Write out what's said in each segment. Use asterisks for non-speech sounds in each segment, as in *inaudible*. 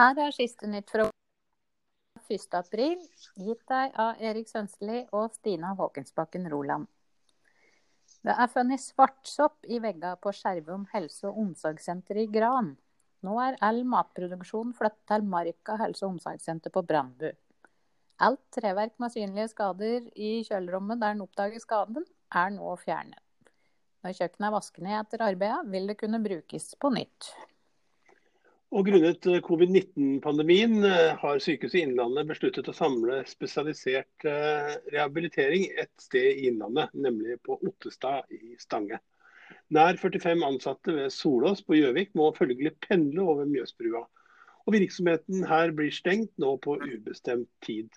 Her er siste nytt fra 1. april, gitt deg av Erik Sønsli og Stina Håkensbakken Roland. Det er funnet svartsopp i veggene på Skjervom helse- og omsorgssenter i Gran. Nå er all matproduksjon flyttet til Marka helse- og omsorgssenter på Brandbu. Alt treverk med synlige skader i kjølerommet der en oppdager skaden, er nå fjernet. Når kjøkkenet er vasket ned etter arbeidet, vil det kunne brukes på nytt. Og Grunnet eh, covid-19-pandemien eh, har Sykehuset Innlandet besluttet å samle spesialisert eh, rehabilitering et sted i Innlandet, nemlig på Ottestad i Stange. Nær 45 ansatte ved Solås på Gjøvik må følgelig pendle over Mjøsbrua. Og Virksomheten her blir stengt nå på ubestemt tid.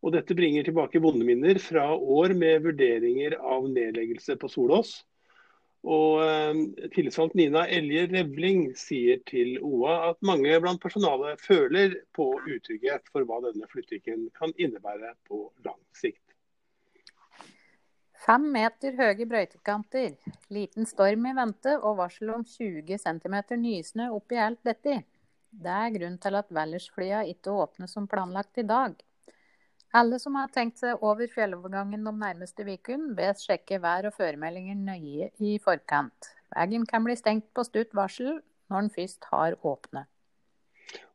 Og Dette bringer tilbake vonde minner fra år med vurderinger av nedleggelse på Solås. Og Tillitsvalgt Nina Elje Revling sier til OA at mange blant personalet føler på utrygghet for hva denne flyttingen kan innebære på lang sikt. Fem meter høye brøytekanter, liten storm i vente og varsel om 20 cm nysnø oppi alt dette. Det er grunn til at Valdresflya ikke åpnes som planlagt i dag. Alle som har tenkt seg over fjellovergangen de nærmeste ukene, bes sjekke vær- og føremeldinger nøye i forkant. Veien kan bli stengt på stutt varsel når den først har åpnet.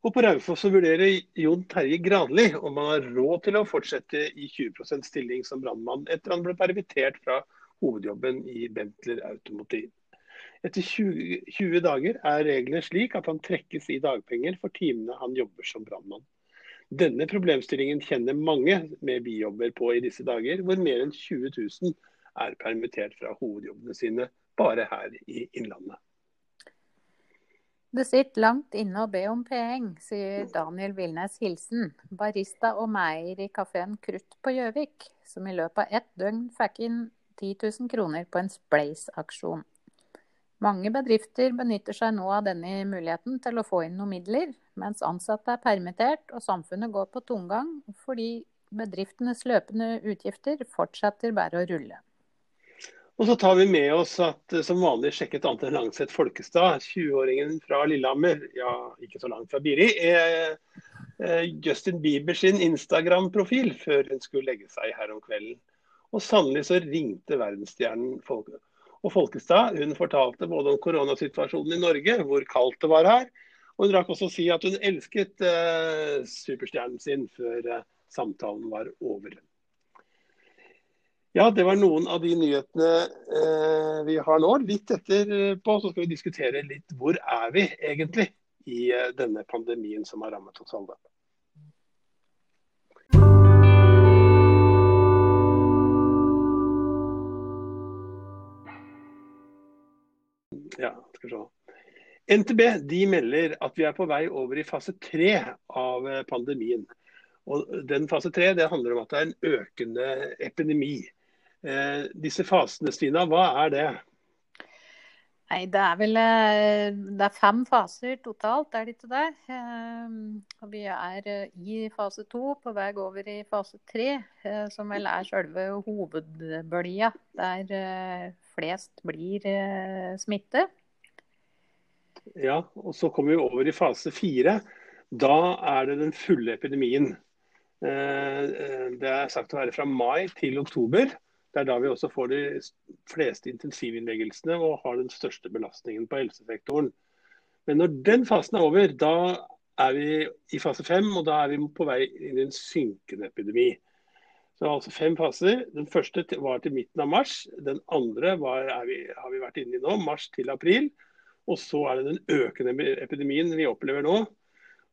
Og På Raufoss vurderer Jon Terje Granli om han har råd til å fortsette i 20% stilling som brannmann etter han ble permittert fra hovedjobben i Bentler Automotiv. Etter 20, 20 dager er reglene slik at han trekkes i dagpenger for timene han jobber som brannmann. Denne problemstillingen kjenner mange med bijobber på i disse dager, hvor mer enn 20 000 er permittert fra hovedjobbene sine bare her i Innlandet. Det sitter langt inne å be om penger, sier Daniel Vilnes Hilsen, barista og meier i kafeen Krutt på Gjøvik, som i løpet av ett døgn fikk inn 10 000 kroner på en Spleis-aksjon. Mange bedrifter benytter seg nå av denne muligheten til å få inn noen midler, mens ansatte er permittert og samfunnet går på tomgang fordi bedriftenes løpende utgifter fortsetter bare å rulle. Og så tar vi med oss at som vanlig sjekket Ante Langseth Folkestad, 20-åringen fra Lillehammer, ja ikke så langt fra Biri, er eh, Justin Bieber sin Instagram-profil før hun skulle legge seg her om kvelden. Og sannelig så ringte verdensstjernen folket. Og Folkestad hun fortalte både om koronasituasjonen i Norge, hvor kaldt det var her. Og hun rakk også å si at hun elsket eh, superstjernen sin før eh, samtalen var over. Ja, det var noen av de nyhetene eh, vi har nå. Litt etterpå så skal vi diskutere litt hvor er vi egentlig i denne pandemien som har rammet oss alle. Ja, skal vi se. NTB de melder at vi er på vei over i fase tre av eh, pandemien. Og den Fase tre handler om at det er en økende epidemi. Eh, disse fasene, Stina, hva er det? Nei, Det er vel eh, det er fem faser totalt, er det ikke det? Eh, og vi er i fase to, på vei over i fase tre, som vel er selve hovedbølga, der flest blir smittet. Ja, og så kommer vi over i fase fire. Da er det den fulle epidemien. Eh, eh, det er sagt å være fra mai til oktober. Det er da vi også får de fleste intensivinnleggelsene og har den største belastningen på helsesektoren. Men når den fasen er over, da er vi i fase fem, og da er vi på vei inn i en synkende epidemi. Så altså fem faser. Den første var til midten av mars. Den andre var, vi, har vi vært inne i nå, mars til april. Og så er det den økende epidemien vi opplever nå.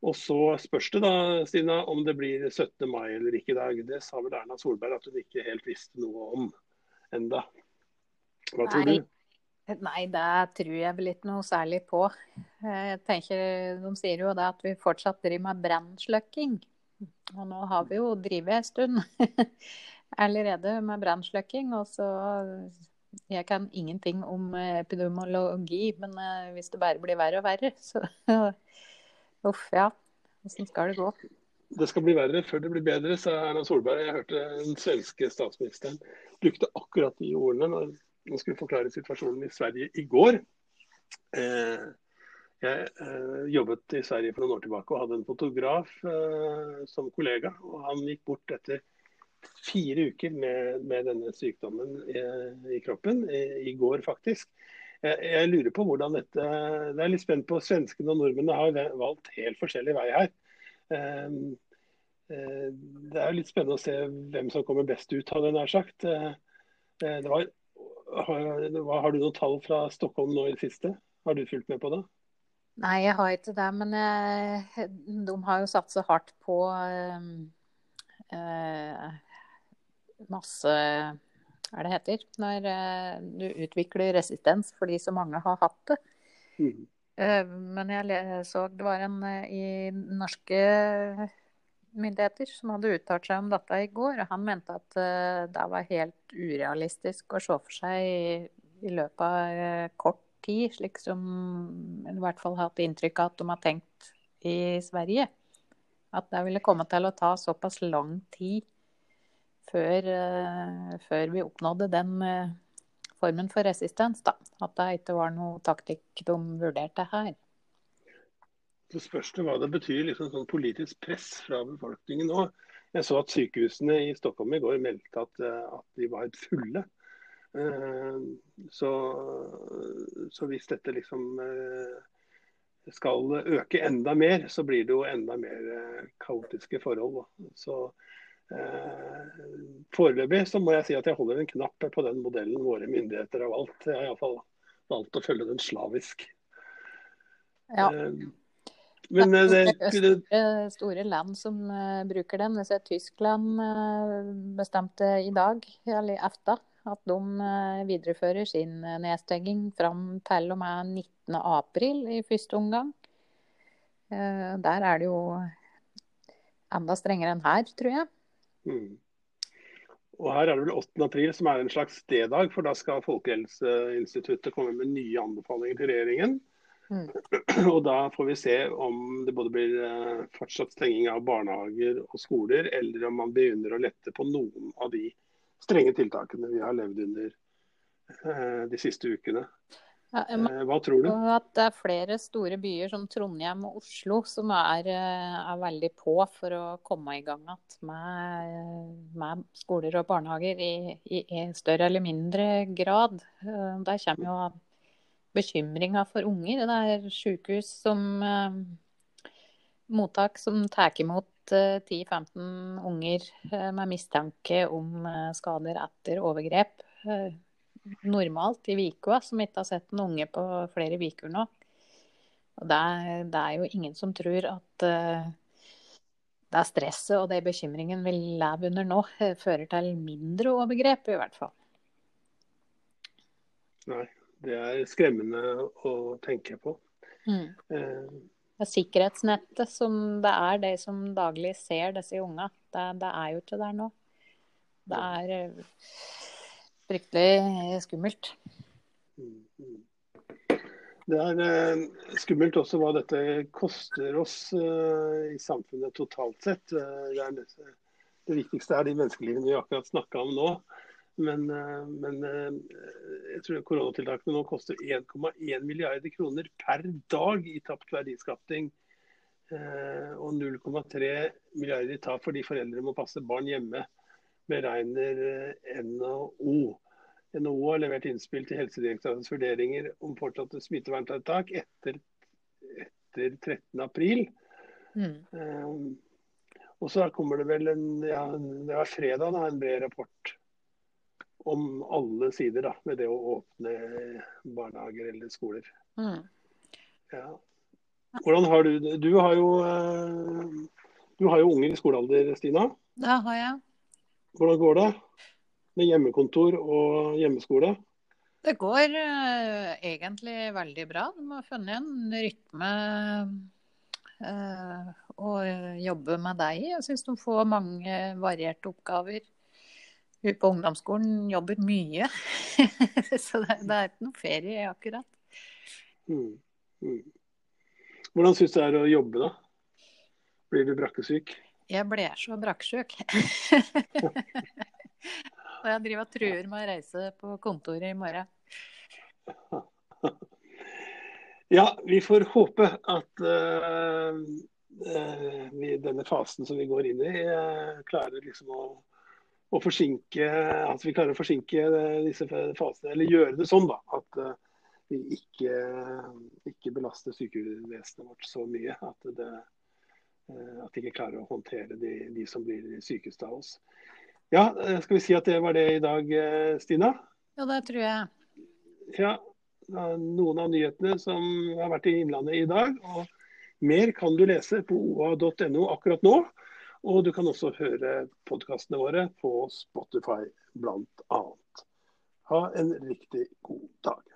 Og så spørs det da, Stina, om det blir 17. mai eller ikke i dag. Det sa vel Erna Solberg at hun ikke helt visste noe om enda. Hva tror Nei. du? Nei, det tror jeg vel ikke noe særlig på. Jeg tenker, De sier jo det at vi fortsatt driver med brannslukking. Og nå har vi jo drevet en stund *laughs* allerede med brannslukking. Og så jeg kan ingenting om eh, epidemiologi, men uh, hvis det bare blir verre og verre, så *laughs* uff, ja. Hvordan skal det gå? Det skal bli verre før det blir bedre, sa Erna Solberg. Jeg hørte den svenske statsministeren brukte akkurat de ordene når hun skulle forklare situasjonen i Sverige i går. Eh, Jeg eh, jobbet i Sverige for noen år tilbake og hadde en fotograf eh, som kollega. og Han gikk bort etter fire uker med, med denne sykdommen i, i kroppen, i, i, går faktisk. Jeg, jeg, lurer på hvordan dette Det er litt spent på Svenskene og nordmennene har valgt helt forskjellig vei her. Eh, eh, det er litt spennende å se hvem som kommer best ut, hadde jeg nær sagt. Eh, det var, har, du noen tall fra Stockholm nå i det siste? Har du fulgt med på det? Nei, jeg har ikke det. Men jeg, de har jo satsa hardt på øh, masse er det heter? Når eh, du utvikler resistens fordi så mange har hatt det. Mm. Eh, men jeg så det var en eh, i norske myndigheter som hadde uttalt seg om dette i går. og Han mente at det var helt urealistisk å se for seg i, i løpet av kort tid, slik som i hvert fall hatt inntrykk av at de har tenkt i Sverige. At det ville komme til å ta såpass lang tid før, uh, før vi oppnådde den uh, formen for resistens. Da. At det ikke var noe taktikk de vurderte her. Så spørs det hva det betyr liksom sånn politisk press fra befolkningen nå. Jeg så at sykehusene i Stockholm i går meldte at, eh, at de var fulle. Eh, så, så, hvis dette liksom eh, skal øke enda mer, så blir det jo enda mer eh, kaotiske forhold. Så Foreløpig så må jeg si at jeg holder en knapp på den modellen våre myndigheter har valgt. Jeg har iallfall valgt å følge den slavisk. Ja. Men det, det, store, store, land som uh, bruker den. Tyskland uh, bestemte i dag, eller EFTA, at de uh, viderefører sin eh, nedstenging fram til og med 19.4 i første omgang. Eh, der er det jo enda strengere enn her, tror jeg. Mm. Og Her er det vel 8. april som er en slags D-dag, for da skal Folkehelseinstituttet komme med nye anbefalinger til regjeringen. Mm. Og Da får vi se om det både blir fortsatt stenging av barnehager og skoler, eller om man begynner å lette på noen av de strenge tiltakene vi har levd under eh, de siste ukene. Ja, eh, Hva tror du? At det er flere store byer som Trondheim og Oslo som er, eh, er veldig på for å komme i gang med, med, skoler og barnehager i, i, i, større eller mindre grad. Der kommer jo bekymringa for unger. Det er sykehus som mottak som tar imot 10-15 unger eh, med mistanke om eh, skader etter overgrep. Eh, normalt i Vikoa, som ikke har sett en unge på flere uker nå. Og det er, det, er, jo ingen som tror at det er stresset og de bekymringen vi lever under nå, fører til mindre overgrep, i hvert fall. Nei, det er skremmende å tenke på. Mm sikkerhetsnettet som det er de som daglig ser disse unga. Det, det er jo ikke der nå. Det er eh, fryktelig skummelt. Det er eh, skummelt også hva dette koster oss eh, i samfunnet totalt sett. Det, er, det viktigste er de menneskelivene vi akkurat snakka om nå. Men, men, jeg tror koronatiltakene nå koster 1,1 milliarder kroner per dag i tapt verdiskapning. Eh, og 0,3 milliarder i tap fordi foreldre må passe barn hjemme, beregner eh, NHO. NHO har levert innspill til Helsedirektoratets vurderinger om fortsatte smitteverntiltak etter, etter 13.4. Mm. Um, og så kommer det vel en, ja, det var fredag da, en bred rapport om alle sider da, med det å åpne barnehager eller skoler. Mm. Ja. Hvordan har du det? Du har jo, eh, du har jo unger i skolealder, Stina. Det har jeg. Hvordan går det med hjemmekontor og hjemmeskole? Det går uh, egentlig veldig bra. De har funnet en rytme uh, å jobbe med deg i. Jeg syns de får mange varierte oppgaver. Hun på ungdomsskolen jobber mye, *laughs* så det, det, er ikke noe ferie akkurat. Mm. Mm. Hvordan syns du det er å jobbe, da? Blir du brakkesyk? Jeg ble så brakksjuk. og jeg driver og truer med å reise på kontoret i morgen. Ja, vi får håpe at uh, uh, vi, denne fasen som vi går inn i, uh, klarer liksom å, å, forsinke At vi klarer å forsinke disse fasene, eller gjøre det sånn da, at vi ikke, ikke belaster sykehusvesenet vårt så mye. At, det, at de ikke klarer å håndtere de, de som blir sykeste av oss. Ja, skal vi si at det var det i dag, Stina? Ja, det tror jeg. Ja, noen av nyhetene som har vært i Innlandet i dag. og Mer kan du lese på oa.no akkurat nå. Og du kan også høre podkastene våre på Spotify bl.a. Ha en riktig god dag.